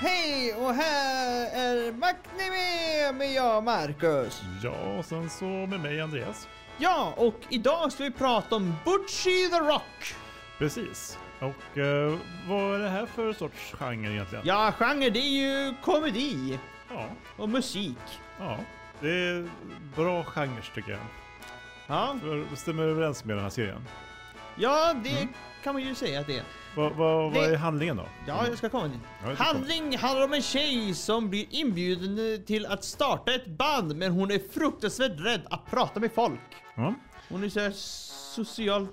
Hej och här är Macnime med jag Marcus. Ja, och sen så med mig Andreas. Ja, och idag ska vi prata om Butchie the Rock. Precis. Och eh, vad är det här för sorts genre egentligen? Ja, genre det är ju komedi Ja, och musik. ja. Det är bra genrer tycker jag. Ja, För Det stämmer överens med den här serien. ja det Mm. kan man ju säga att det är. Vad vad- vad Det- är handlingen då? Ja, jag ska komma dit. Ja, jag ska. Handling handlar om en tjej som blir inbjuden till att starta ett band men hon är fruktansvärt rädd att prata med folk. Ja. Hon är så här socialt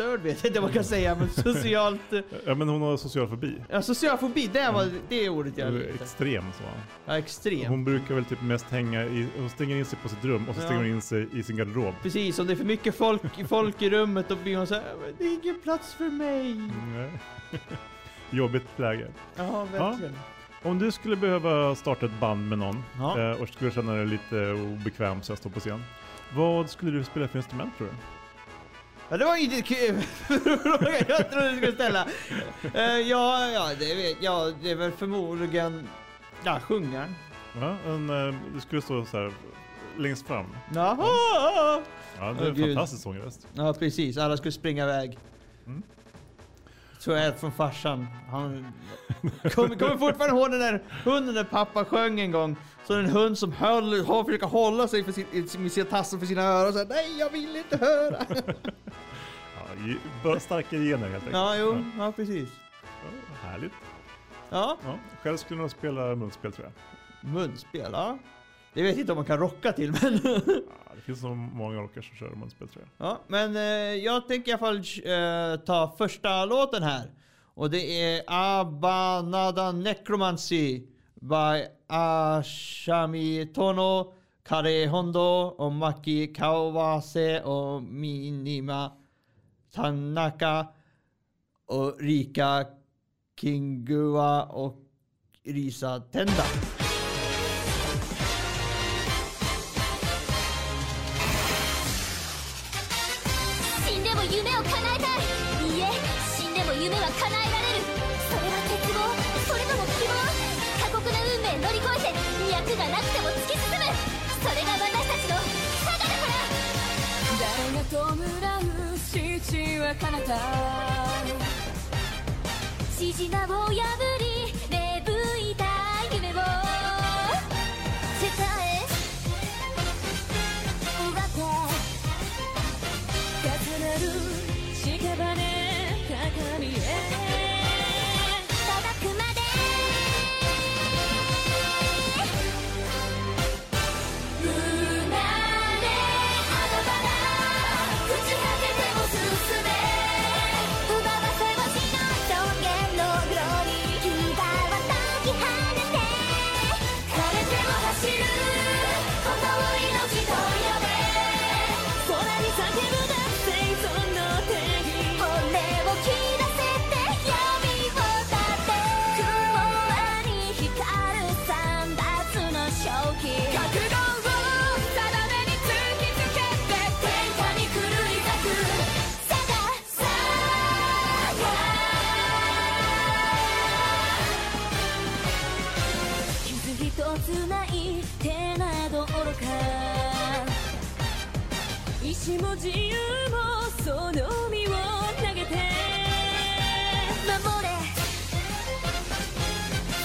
störd vet jag inte vad man kan säga men socialt... eh, ja, men hon har social fobi. Ja, social fobi, det var det är ordet jag letade. Extrem så. Ja, extrem. Hon brukar väl typ mest hänga i, hon stänger in sig på sitt rum och så Ja. stänger hon in sig i sin garderob. Precis, om det är för mycket folk, folk i rummet då blir hon så här, "Men det är ingen plats för mig. Mm. Jobbigt läge. Ja, verkligen. Om du skulle behöva starta ett band med någon Ja. eh, och skulle känna dig lite obekväm så att stå på scen. Vad skulle du spela för instrument tror du? Ja, det var inte kul jag trodde du skulle ställa. Eh, ja, ja, det vet jag. Det är väl förmodligen, ja, sjungaren. Ja, en, eh, du skulle stå så här längst fram. Jaha! Ja, det är en Gud. fantastisk sångröst. Ja, precis. Alla skulle springa iväg. Mm. Så är det från farsan. Han kommer, kommer fortfarande ihåg den där hunden där pappa sjöng en gång. Så en hund som höll, har försöker hålla sig för sin, med sina tassar för sina öron och säger nej jag vill inte höra. Ja, starka gener helt enkelt. ja, jo, ja precis. Ja, härligt. Ja, Ja, själv skulle jag nog spela munspel tror jag. munspel, ja. Det vet jag inte om man kan rocka till men... Ja, det finns så många rockar som kör munspel tror jag. Ja, men eh, jag tänker i alla fall eh, ta första låten här. Och det är Abanada Necromancy by Ashami Tono, Kare Hondo och Maki Kawase och Minima Tanaka och Rika Kingua och Risa Tenda. 島を破つない手など愚か意志も自由もその身を投げて守れ。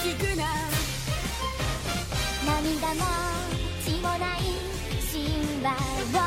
聞くな。涙も血もない神話を。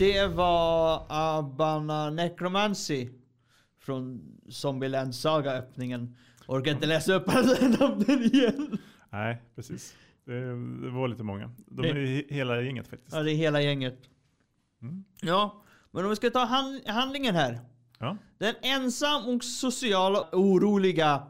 Det var Abana Necromancy från Zombieland Saga öppningen. Orkar inte läsa upp alla namnen igen. Nej, precis. Det, det var lite många. De Det- är he- hela gänget faktiskt. Ja, det är hela gänget. Mm. Ja, men om vi ska ta hand- handlingen här. Ja. Den ensam och sociala oroliga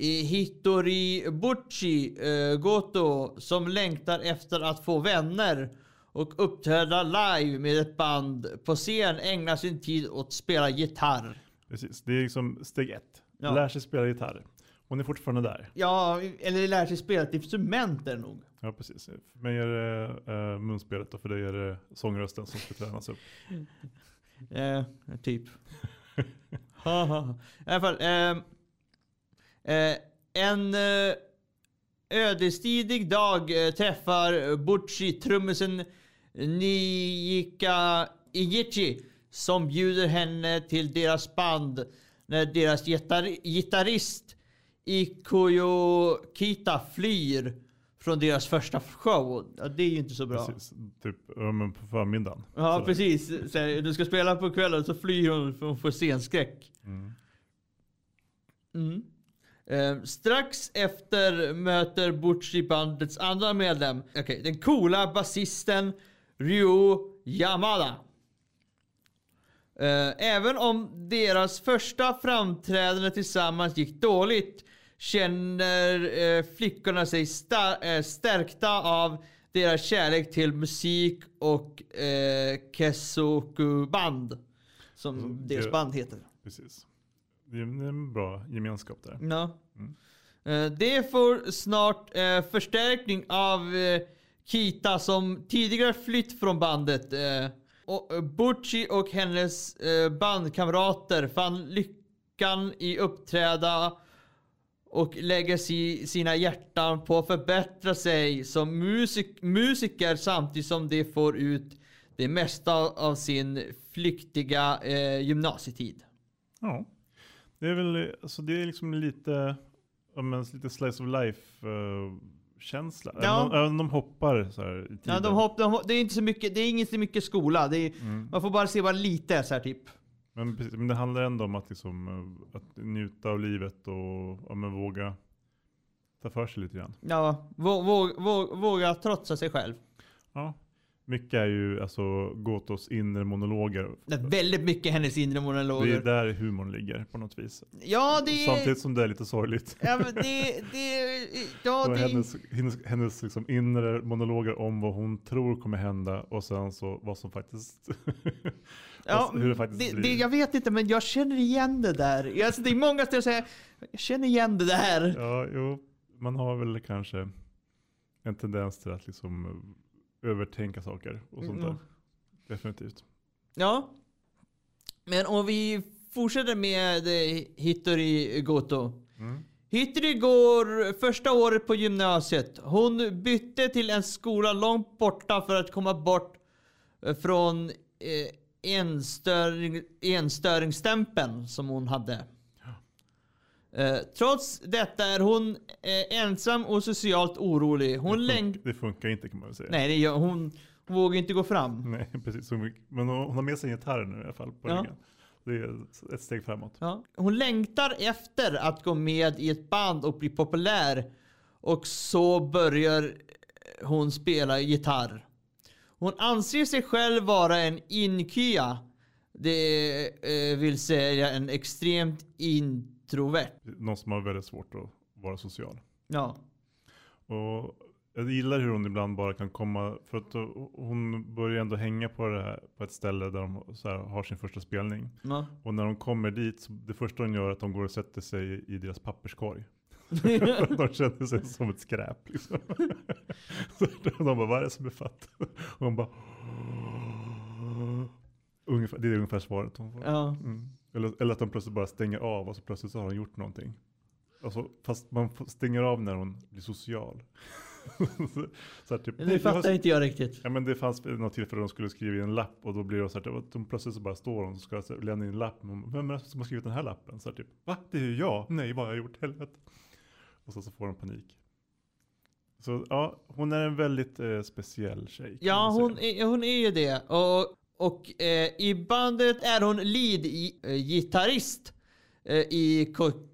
Hitori Buchi eh, Goto som längtar efter att få vänner och uppträda live med ett band på scen ägnar sin tid åt att spela gitarr. Precis. Det är liksom steg ett. Ja. Lär sig spela gitarr. Hon är fortfarande där. Ja, eller lär sig spela ett instrument är nog. Ja, precis. För mig är det äh, munspelet och för dig är det sångrösten som ska tränas upp. Eh, typ. I alla fall. ehm, eh, en eh, ödesdidig dag eh, träffar Butchi trummisen Nijika Igichi som bjuder henne till deras band när deras gitar- gitarrist Ikoyo Kita flyr från deras första show. Ja, det är ju inte så bra. Precis. Typ men på förmiddagen. Ja, Sådär. precis. Så här, du ska spela på kvällen så flyr hon för hon får scenskräck. Mm. Mm. Eh, strax efter möter Butchi bandets andra medlem. Okej, den coola basisten Ryu Yamada. Eh, även om deras första framträdande tillsammans gick dåligt känner eh, flickorna sig eh, stärkta av deras kärlek till musik och eh, Kesoku-band. Som Alltså, deras band heter. Precis. Det är det är en bra gemenskap där. Ja. Mm. Eh, Det får snart eh, förstärkning av eh, Kita som tidigare flytt från bandet. Eh, och eh, Bucci och hennes eh, bandkamrater fann lyckan i uppträda och lägger si, sina hjärtan på att förbättra sig som musik, musiker samtidigt som de får ut det mesta av sin flyktiga eh, gymnasietid. Ja. Det är väl, alltså det är liksom lite, men, lite slice of life uh, känsla. Ja. Även, om, även om de hoppar så här i tiden. Ja, de hopp, de hopp, det är inte så mycket, det är inte så mycket skola. Det är, Mm. Man får bara se bara lite så här typ. Men, precis, men det handlar ändå om att, liksom, eh, att njuta av livet och ja, men, våga ta för sig lite grann. Ja, vå, vå, vå, våga trotsa sig själv. Ja. Mycket är ju alltså Gotos inre monologer. Det är väldigt mycket hennes inre Det monologer. är där humorn ligger på något vis. Ja, det är... Samtidigt som det är lite sorgligt. Ja, men det... det ja, det... hennes hennes, hennes liksom inre monologer om vad hon tror kommer hända och sen så vad som faktiskt... Ja, hur det faktiskt det, blir. det, jag vet inte, men jag känner igen det där. Alltså, det är många som säger jag känner igen det där. Ja, jo, man har väl kanske en tendens till att liksom övertänka saker och sånt där. Mm. Definitivt. Ja. Men om vi fortsätter med eh, Hitori Goto. Mm. Hitori går första året på gymnasiet. Hon bytte till en skola långt borta för att komma bort eh, från eh, enstöring, enstöringsstämpeln som hon hade. Eh, trots detta är hon eh, ensam och socialt orolig. Hon det, fun- det funkar inte kan man väl säga. Nej, det gör, hon, hon vågar inte gå fram. Nej, precis. Men hon har med sig en gitarr nu i alla fall på Ja. Det är ett steg framåt. Ja. Hon längtar efter att gå med i ett band och bli populär. Och så börjar hon spela gitarr. Hon anser sig själv vara en inkya. Det eh, vill säga en extremt introvert. Någon som har väldigt svårt att vara social. Ja. Och jag gillar hur hon ibland bara kan komma, för att hon börjar ändå hänga på, det här, på ett ställe där de här, har sin första spelning. ja. Och när de kommer dit, så det första hon gör är att de går och sätter sig i deras papperskorg. de känner sig som ett skräp liksom. så de bara, vad är det som är fatt? Och hon bara, ungefär, det är ungefär svaret hon får. ja. Mm. Eller, eller att de plötsligt bara stänger av och så plötsligt så har hon gjort någonting. Alltså, fast man stänger av när hon blir social. så, här, typ, Det "Nej, jag fattar inte jag riktigt. Ja men det fanns något tillfälle de skulle skriva i en lapp och då blir det så här, att de plötsligt så bara står de och ska här lämna in en lapp. Och, Vem är det som har skrivit den här lappen? Så här, typ, va? Det är ju jag. Nej, vad har jag gjort? Helvete. Och så, så får de panik. Så ja, hon är en väldigt eh, speciell tjej. Ja, hon är, hon är ju det. Och och eh, i bandet är hon lead-gitarrist eh, eh, i Ko-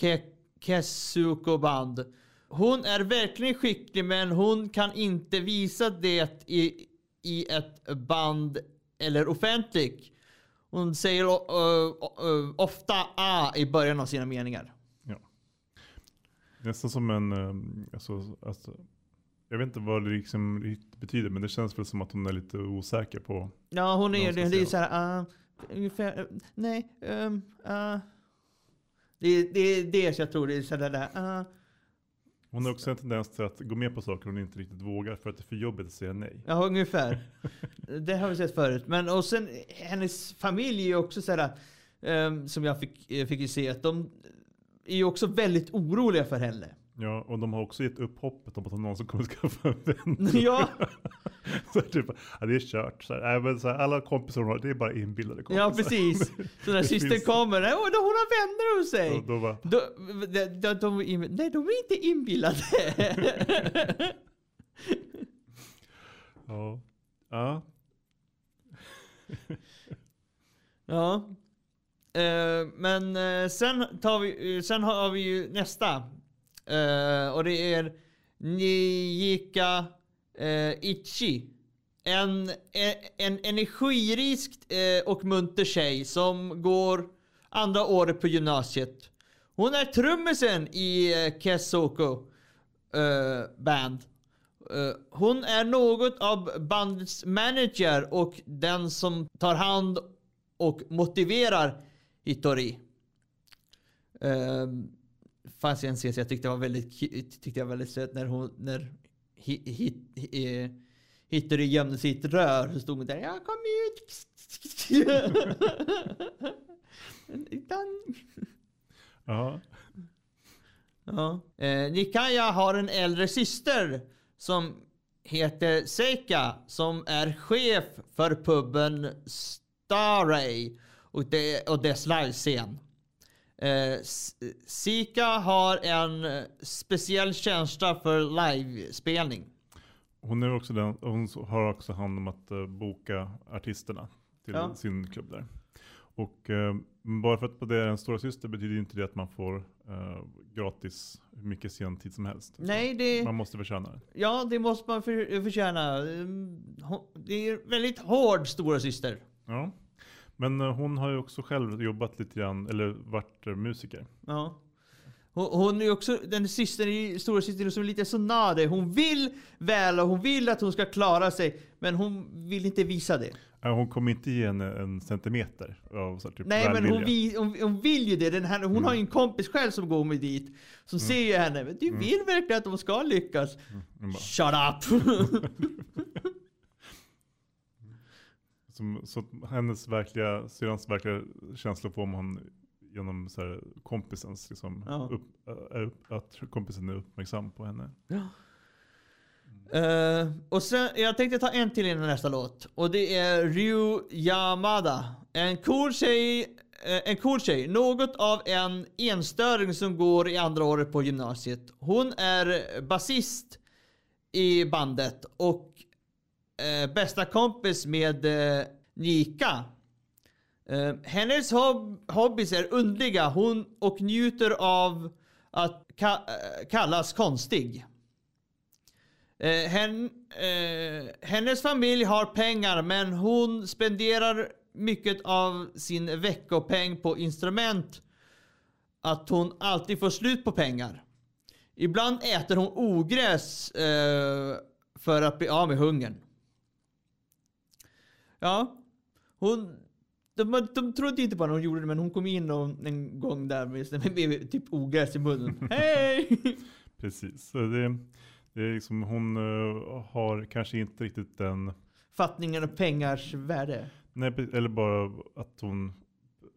Ke- Kesuko band. Hon är verkligen skicklig men hon kan inte visa det i, i ett band eller offentligt. Hon säger uh, uh, ofta A i början av sina meningar. Ja. Nästan som en, eh, alltså, alltså, jag vet inte vad det liksom betyder men det känns väl som att hon är lite osäker på. Ja, hon är det. Det är så här, uh, ungefär, uh, nej, um, uh. Det, det är det jag tror det är sådär där. Uh. Hon har också en tendens till att gå med på saker hon inte riktigt vågar för att det är för jobbigt att säga nej. Ja, ungefär. det har vi sett förut. Men och sen hennes familj är också sådär, um, som jag fick, fick se, att de är också väldigt oroliga för henne. Ja, och de har också gett upp hoppet om att hon någonsin kommer skaffa en vän. ja, så typ, ja, det är kört. Så här, äh, men så här, alla kompisar hon har, det är bara inbillade kompisar. ja, precis. Så när systern kommer, "Åh, då hon har vänner hos sig. Och då bara, Då, de, de, de, nej, de är inte inbillade. ja. ja. Ja. Eh, men eh, sen, tar vi, eh, sen har vi ju nästa. Eh, och det är Nijika eh, Ichi. En, en, en energirisk eh, och munter tjej som går andra året på gymnasiet. Hon är trummisen i eh, Kesoko eh, band. Eh, hon är något av bandets manager och den som tar hand och motiverar Hitori. Um, fanns en scen som jag tyckte var väldigt, tyckte jag var väldigt söt när hon, när hi, hi, hi, eh, Hitori gömde sitt rör så stod hon där, ja kom ut. Ja. Ja. Eh, Nikaya har en äldre syster som heter Seika som är chef för puben Starray och, det, och dess livescen. Eh, Sika har en eh, speciell känsla för livespelning. Hon, är också den, hon har också hand om att eh, boka artisterna till Ja. sin klubb där. Och eh, bara för att det är en stora syster betyder inte det att man får eh, gratis hur mycket sentid som helst. Nej, det, Man måste förtjäna det. ja, det måste man för, förtjäna. Det är väldigt hård stora syster. Ja. Men eh, hon har ju också själv jobbat lite grann, eller varit eh, musiker. Ja. Hon, hon är ju också den systern, stora systern som är lite sonade. Hon vill väl och hon vill att hon ska klara sig. Men hon vill inte visa det. Hon kommer inte ge henne en centimeter av så här, typ Nej men hon, vi, hon, hon vill ju det. Den här, hon har ju en kompis själv som går med dit. Som ser ju henne. Men du vill verkligen att de ska lyckas. Hon bara, Shut up! som, så att hennes verkliga, syrrans verkliga känslor får man genom så här, kompisens, liksom, Ja. upp, upp, att kompisen är uppmärksam på henne. Eh, och sen, jag tänkte ta en till innan nästa låt. Och det är Ryu Yamada. En cool tjej, eh, en cool tjej. Något av en enstöring som går i andra året på gymnasiet. Hon är basist i bandet och eh, bästa kompis med eh, Nika. Eh, hennes hob- hobbys är underliga. Hon och njuter av att ka- eh, kallas konstig. Eh, hen, eh, hennes familj har pengar men hon spenderar mycket av sin veckopeng på instrument. Att hon alltid får slut på pengar. Ibland äter hon ogräs eh, för att bli av med hungern. Ja, hon... De, de trodde inte på henne hon gjorde det men hon kom in och, en gång där med, med, typ ogräs i munnen. Hej! Precis. Så det, det är liksom, hon eh, har kanske inte riktigt den, Fattningen av pengars värde. nej, eller bara att hon,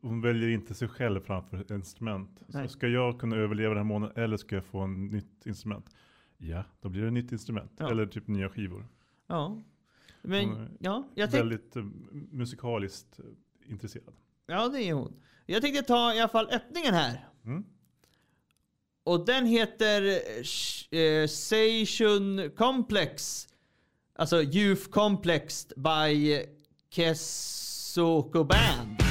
hon väljer inte sig själv framför ett instrument. Nej. Så ska jag kunna överleva den här månaden eller ska jag få en nytt instrument? Ja, då blir det ett nytt instrument. Ja. Eller typ nya skivor. Ja. Men ja, jag tänkte, Väldigt eh, musikaliskt eh, intresserad. ja, det är hon. Jag tänkte ta i alla fall öppningen här. Mm. Och den heter eh, Seishun Complex. Alltså Youth Complex by Kesoko Band.「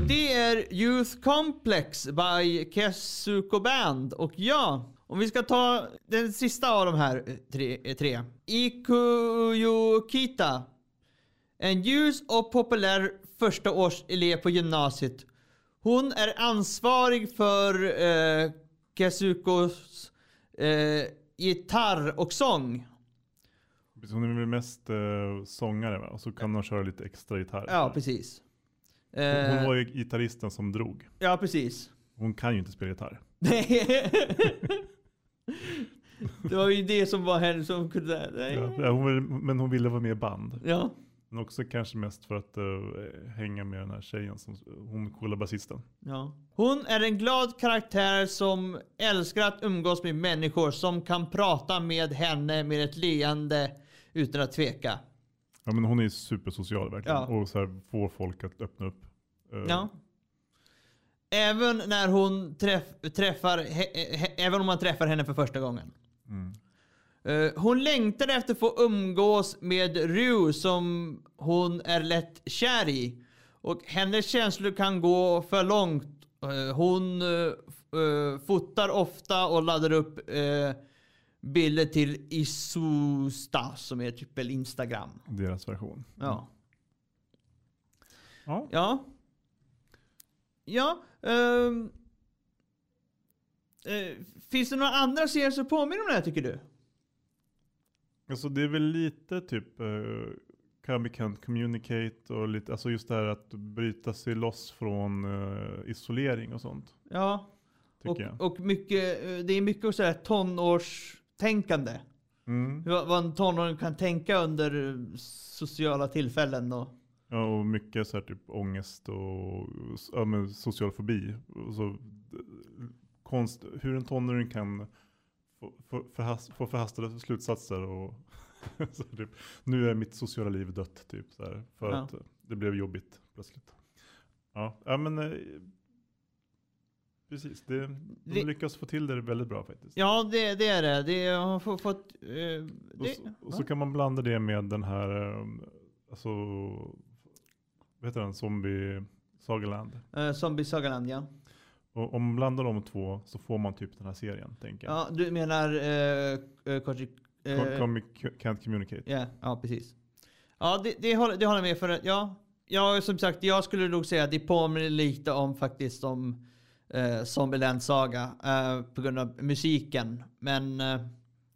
Och det är Youth Complex by Kesuko Band. Och ja, om vi ska ta den sista av de här eh, tre. eh, tre. Ikuyukita. En ljus och populär första års elev på gymnasiet. Hon är ansvarig för eh, Kesukos eh, gitarr och sång. Hon är mest eh, sångare va? Och så kan hon köra lite extra gitarr. Ja, precis. Hon Eh, var ju gitarristen som drog. ja, precis. Hon kan ju inte spela gitarr. Nej. Det var ju det som var henne som kunde... Nej. Ja, hon, vill- men hon ville vara med i band. Ja. Men också kanske mest för att eh, hänga med den här tjejen, som, hon coola basisten. ja. Hon är en glad karaktär som älskar att umgås med människor som kan prata med henne med ett leende utan att tveka. Ja men hon är supersocial verkligen. Ja. Och så här, får folk att öppna upp. Eh, Ja. Även när hon träff, träffar, he, he, även om man träffar henne för första gången. Mm. Eh, hon längtar efter att få umgås med Rue som hon är lätt kär i. Och hennes känslor kan gå för långt. Eh, hon uh, fotar ofta och laddar upp eh, bilder till Isusta som är typ väl Instagram. Deras version. Ja. Ja. Ja. Ja. ehm, eh, finns det några andra serier som påminner om det här tycker du? Alltså det är väl lite typ uh, Come Can't Communicate och lite, alltså just det här att bryta sig loss från eh, isolering och sånt. Ja. Tycker Och, jag. och mycket, eh, det är mycket så här tonårstänkande. Mm. Vad vad en tonåring kan tänka under sociala tillfällen. Och, Ja, och mycket så här typ ångest och ja, men social fobi. Och så, konst, hur en tonåring kan få, få, förhast, få förhastade slutsatser och så typ, nu är mitt sociala liv dött typ så här, för Ja. att det blev jobbigt plötsligt. Ja, ja men eh, precis, det, de Det- lyckas få till det väldigt bra faktiskt. ja, det, det är det. det har få- fått... Eh, Och, så, och så kan man blanda det med den här, eh, alltså, vad heter den, Zombie Sagaland. eh, Zombie Sagaland, ja. Och om man blandar de två så får man typ den här serien, tänker jag. Ja, du menar... Eh, eh, Koji, eh, Com- Comic Can't Communicate. Ja, ja precis. Ja, det, det, håller, det håller jag med för. Ja, ja, som sagt, jag skulle nog säga att det påminner lite om faktiskt om eh, Zombieland Saga eh, på grund av musiken. Men eh,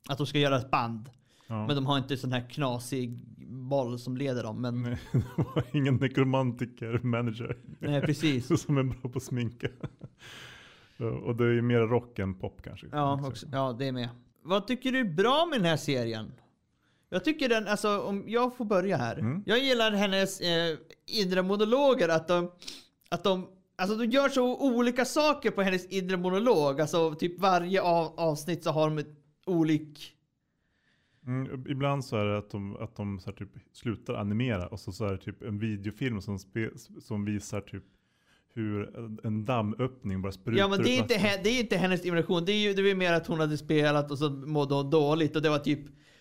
att de ska göra ett band. Ja. Men de har inte sån här knasig boll som leder dem. Men Nej, det var ingen nekromantiker manager nej, precis. som är bra på att sminka. Och det är ju mer rock än pop kanske. Ja, också, ja, det är med. Vad tycker du är bra med den här serien? Jag tycker den, alltså om jag får börja här. Mm. Jag gillar hennes eh, inre monologer, att de, att de, alltså de gör så olika saker på hennes inre monolog. Alltså typ varje av, avsnitt så har de ett olik... Mm, ibland så är det att de, att de så typ slutar animera och så, så är det typ en videofilm som, spe, som visar typ hur en- dammöppning bara sprutar Ja men det är, inte, det är inte hennes imitation, det är ju det är mer att hon hade spelat och så mådde hon dåligt och det var typ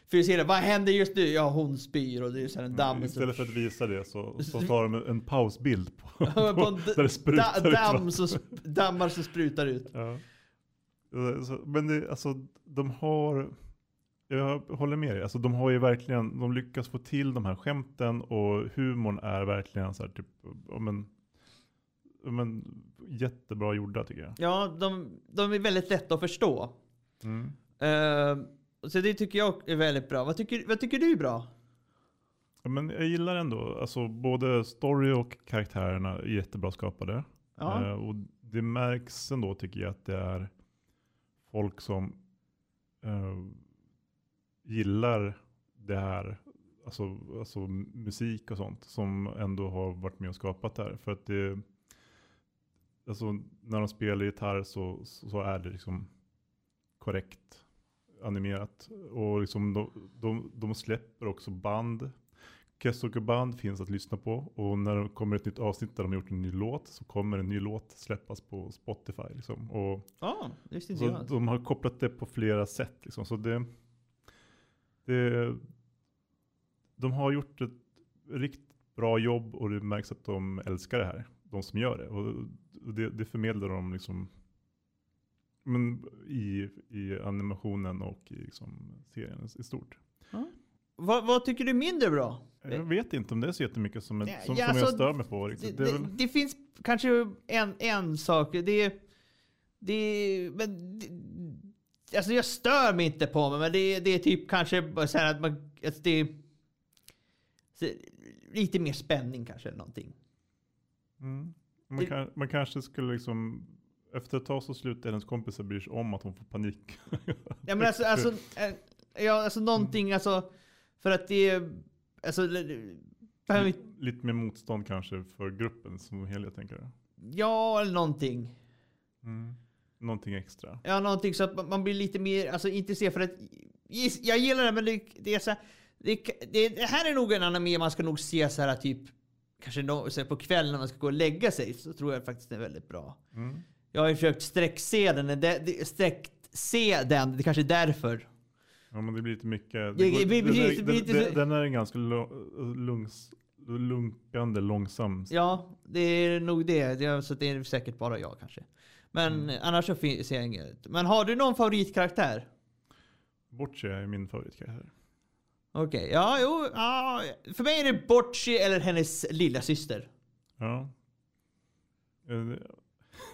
för vi ser det, vad händer just nu? Ja hon spyr och det är så en damm. Mm, Istället för att visa det så, så tar de en, pausbild på, på, på där det sprutar da, ut damm så, dammar som sprutar ut. Ja. Men det, alltså, de har, jag håller med dig, alltså, de har ju verkligen, de lyckas få till de här skämten och humorn är verkligen så här, typ, men, men, jättebra gjorda tycker jag. Ja, de, de är väldigt lätta att förstå. Mm. Eh, så det tycker jag är väldigt bra. Vad tycker, vad tycker du är bra? Ja, men jag gillar ändå, alltså både story och karaktärerna är jättebra skapade. Ja. Eh, och det märks ändå tycker jag att det är folk som eh, gillar det här, alltså, alltså musik och sånt, som ändå har varit med och skapat det här. För att det, alltså när de spelar gitarr så, så är det liksom korrekt animerat. Och liksom de, de, de släpper också band. Kessoke band finns att lyssna på och när det kommer ett nytt avsnitt där de har gjort en ny låt så kommer en ny låt släppas på Spotify. Liksom. Och Ja, det så jag. de har kopplat det på flera sätt. Liksom. Så det, det, de har gjort ett riktigt bra jobb och det märks att de älskar det här. De som gör det. Och det, det förmedlar de liksom men i, i animationen och i liksom serien i stort. Vad, vad tycker du är mindre bra? Jag vet inte om det är så jättemycket som, som, ja, som jag alltså, stör mig på. Det, Riktigt. Det, det, väl, det finns kanske en, en sak. Det, det, men, det, alltså jag stör mig inte på mig, men det, det är typ kanske så här att man, alltså det lite mer spänning kanske eller någonting. mm. man, det- kan, man kanske skulle liksom efter ett tag så slutar hennes kompisar bry sig om att hon får panik. Ja men alltså, alltså, eh, ja, alltså någonting alltså, för att det är, alltså, inte- Lite mer motstånd kanske för gruppen som helhet tänker jag. ja eller någonting. Mm. Någonting extra. Ja, någonting så att man- blir lite mer alltså, intresserad för att jag gillar det men det, det är så här, det, det, det här är nog en anime man ska nog se så här typ kanske no, så här, på kvällen när man ska gå och lägga sig så tror jag faktiskt det är väldigt bra. Mm. Jag har ju försökt sträckse den, det, det, sträckse den, det kanske är därför. Ja men det blir lite mycket. Ja, Det går, det blir- den, det är, den, en ganska lungs, lunkande långsam. Ja, det är nog det. så det är säkert bara jag kanske. Men Mm. annars så ser jag inget. Men har du någon favoritkaraktär? Bocce är min favoritkaraktär. Okej, ja, jo, ja. För mig är det Bocci eller hennes lilla syster. Ja.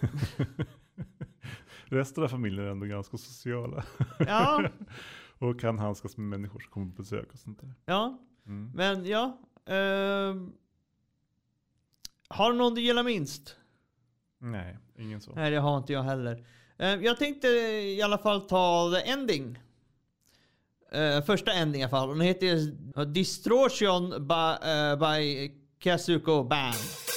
Resten av familjen är ändå ganska sociala. Ja, och kan handskas med människor som kommer på besök och sånt där. Ja, Mm. men ja. ehm, har du någon du gillar minst? Nej, ingen så. Nej, det har inte jag heller. Ehm, jag tänkte i alla fall ta the ending. Eh, första ending i alla fall. Den heter Distortion by, eh, by Kazuko Band.「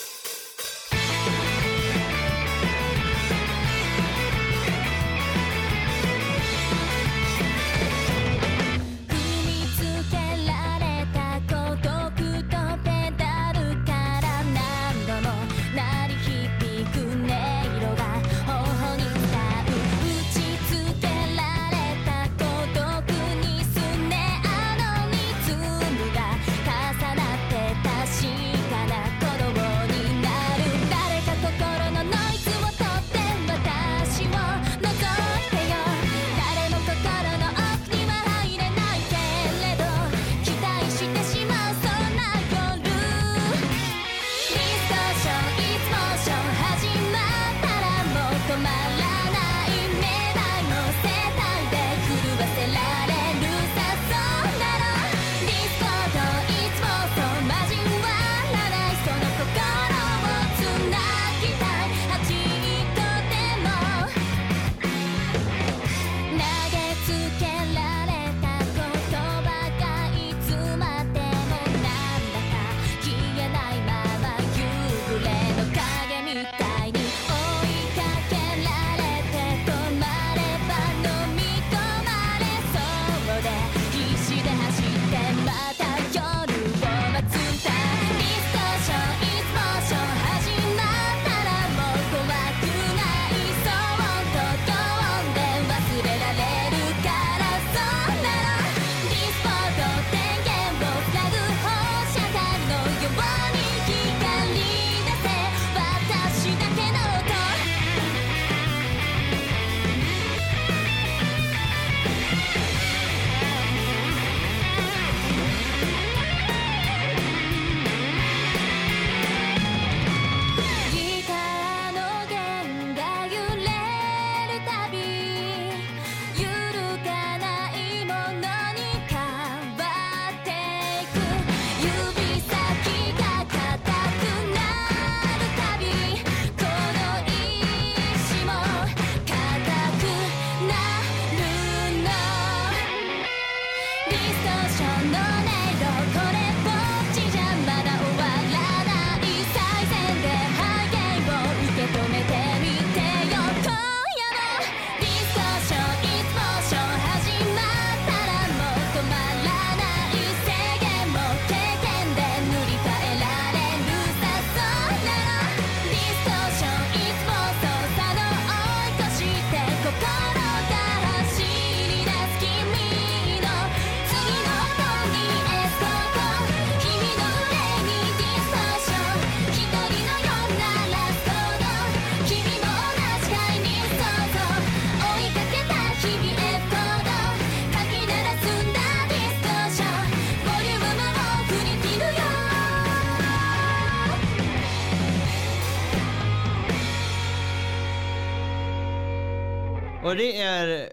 Och det är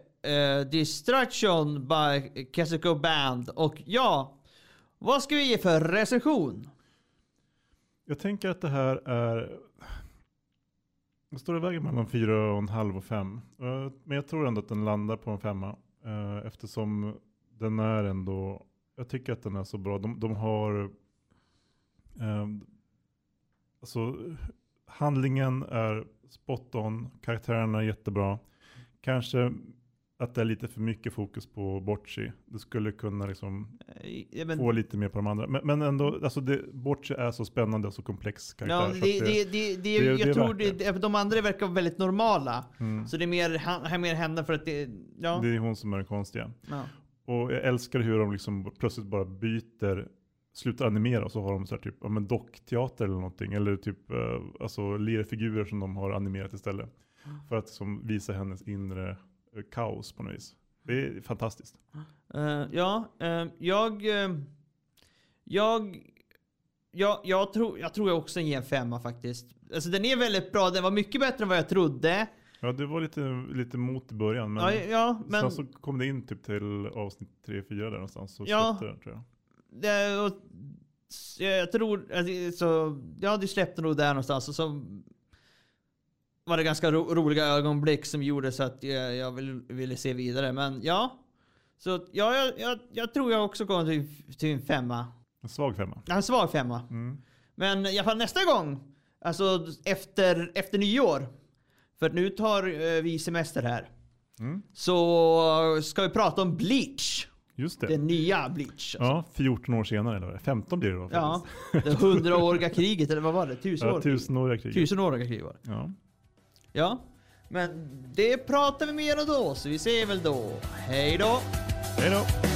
uh, Distraction by Kazuko Band. Och ja, vad ska vi ge för recension? Jag tänker att det här är... Det står i vägen mellan fyra och 5. Uh, Men jag tror ändå att den landar på en femma. Uh, Eftersom den är ändå... Jag tycker att den är så bra. De, de har... Eh, alltså, handlingen är spot on. Karaktärerna är jättebra. Kanske att det är lite för mycket fokus på Bocci. Det skulle kunna liksom Eh, ja, men- få lite mer på de andra. Men, men ändå, alltså det, Bocci är så spännande och så komplex karaktär. Ja, det, det, det, det, det- det jag är tror det, det. det, de andra verkar väldigt normala. Mm. Så det är mer, här mer henne för att det, ja. Det är hon som är den konstiga. ja. Och jag älskar hur de liksom plötsligt bara byter, slutar animera och så har de så här typ, ja men dockteater eller någonting. Eller typ, eh, alltså lerfigurer som de har animerat istället. För att liksom visa hennes inre eh, kaos på något vis. Det är fantastiskt. Eh, ja, eh, jag... eh, jag... Jag, jag, tror, jag tror jag också ger en femma faktiskt. Alltså den är väldigt bra, den var mycket bättre än vad jag trodde. Ja, det var lite, lite mot i början. Men ja, ja, men... sen så kom det in typ till avsnitt 3-4 där någonstans. Så Ja. släppte den tror jag. Det, och, jag tror, alltså, så, ja du släppte nog där någonstans och så var det ganska ro, roliga ögonblick som gjorde så att jag, jag vill, ville se vidare. Men ja, så ja, jag, jag, jag tror jag också kommer till, till en femma. En svag femma. Ja, En svag femma. Mm. Men i alla fall nästa gång, alltså efter, efter nyår, för nu tar eh, vi semester här, Mm. så ska vi prata om Bleach. Just det. Den nya Bleach. Alltså. Ja, 14 år senare eller vad är det? 15 blir det då Ja, det hundraåriga kriget, eller vad var det? Tusen Ja, år? tusenåriga kriget. Tusenåriga kriget var det. Ja. Ja, men det pratar vi mer om då, så vi ser väl då. Hej då! Hej då!